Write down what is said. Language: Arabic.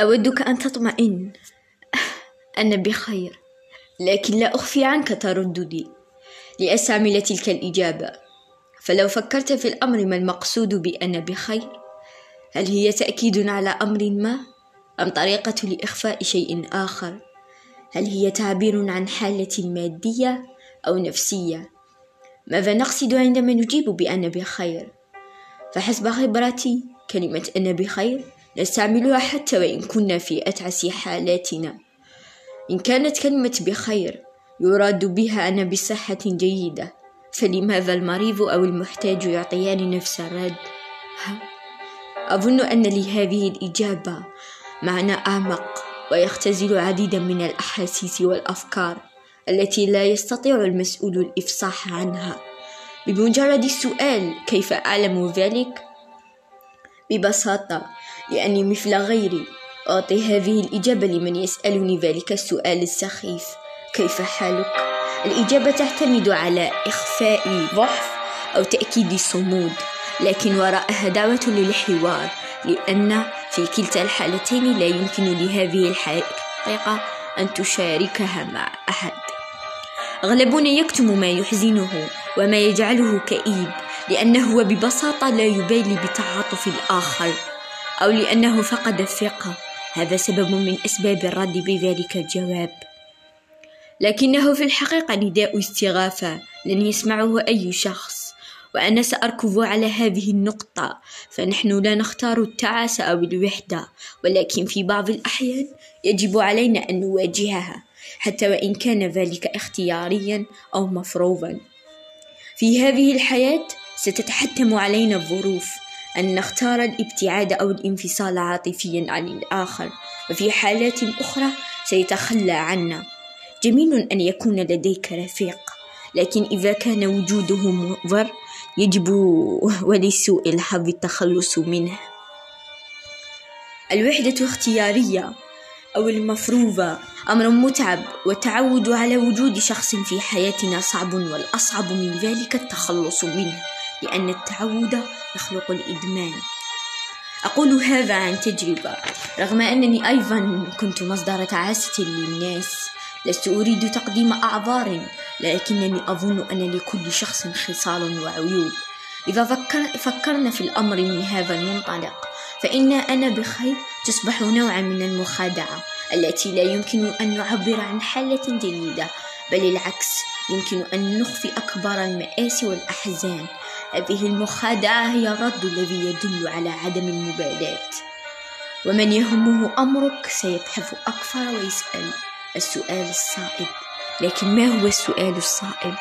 أودك أن تطمئن. أنا بخير لكن لا أخفي عنك ترددي. لأستعمل تلك الإجابة. فلو فكرت في الأمر ما المقصود بأنا بخير؟ هل هي تأكيد على أمر ما؟ أم طريقة لإخفاء شيء آخر؟ هل هي تعبير عن حالة مادية أو نفسية؟ ماذا نقصد عندما نجيب بأنا بخير؟ فحسب خبرتي كلمة أنا بخير نستعملها حتى وإن كنا في أتعس حالاتنا إن كانت كلمة بخير يراد بها أنا بصحة جيدة فلماذا المريض أو المحتاج يعطيان نفس الرد؟ أظن أن لهذه الإجابة معنى أعمق ويختزل عديدا من الأحاسيس والأفكار التي لا يستطيع المسؤول الإفصاح عنها بمجرد السؤال كيف أعلم ذلك؟ ببساطة لأني مثل غيري. أعطي هذه الإجابة لمن يسألني ذلك السؤال السخيف. كيف حالك؟ الإجابة تعتمد على إخفاء ضعف أو تأكيد صمود لكن وراءها دعوة للحوار لأن في كلتا الحالتين لا يمكن لهذه الحقيقة أن تشاركها مع أحد. أغلبنا يكتم ما يحزنه وما يجعله كئيب لأنه ببساطة لا يبالي بتعاطف الآخر. أو لأنه فقد الثقة. هذا سبب من أسباب الرد بذلك الجواب. لكنه في الحقيقة نداء استغاثة لن يسمعه أي شخص. وأنا سأركض على هذه النقطة. فنحن لا نختار التعاسة أو الوحدة. ولكن في بعض الأحيان يجب علينا أن نواجهها حتى وإن كان ذلك اختياريا أو مفروضا. في هذه الحياة ستتحتم علينا الظروف. أن نختار الابتعاد أو الانفصال عاطفيا عن الآخر وفي حالات أخرى سيتخلى عنا. جميل أن يكون لديك رفيق لكن إذا كان وجوده مضر يجب ولسوء الحظ التخلص منه. الوحدة اختيارية أو المفروضة أمر متعب والتعود على وجود شخص في حياتنا صعب والأصعب من ذلك التخلص منه. لأن التعود يخلق الإدمان. أقول هذا عن تجربة. رغم أنني أيضا كنت مصدر تعاسة للناس لست أريد تقديم أعذار لكنني أظن أن لكل شخص خصال وعيوب. إذا فكر فكرنا في الأمر من هذا المنطلق فإن أنا بخير تصبح نوعا من المخادعة التي لا يمكن أن نعبر عن حالة جيدة بل العكس يمكن أن نخفي أكبر المآسي والأحزان. هذه المخادعة هي الرد الذي يدل على عدم المبالاة ومن يهمه أمرك سيبحث أكثر ويسأل السؤال الصائب لكن ما هو السؤال الصائب؟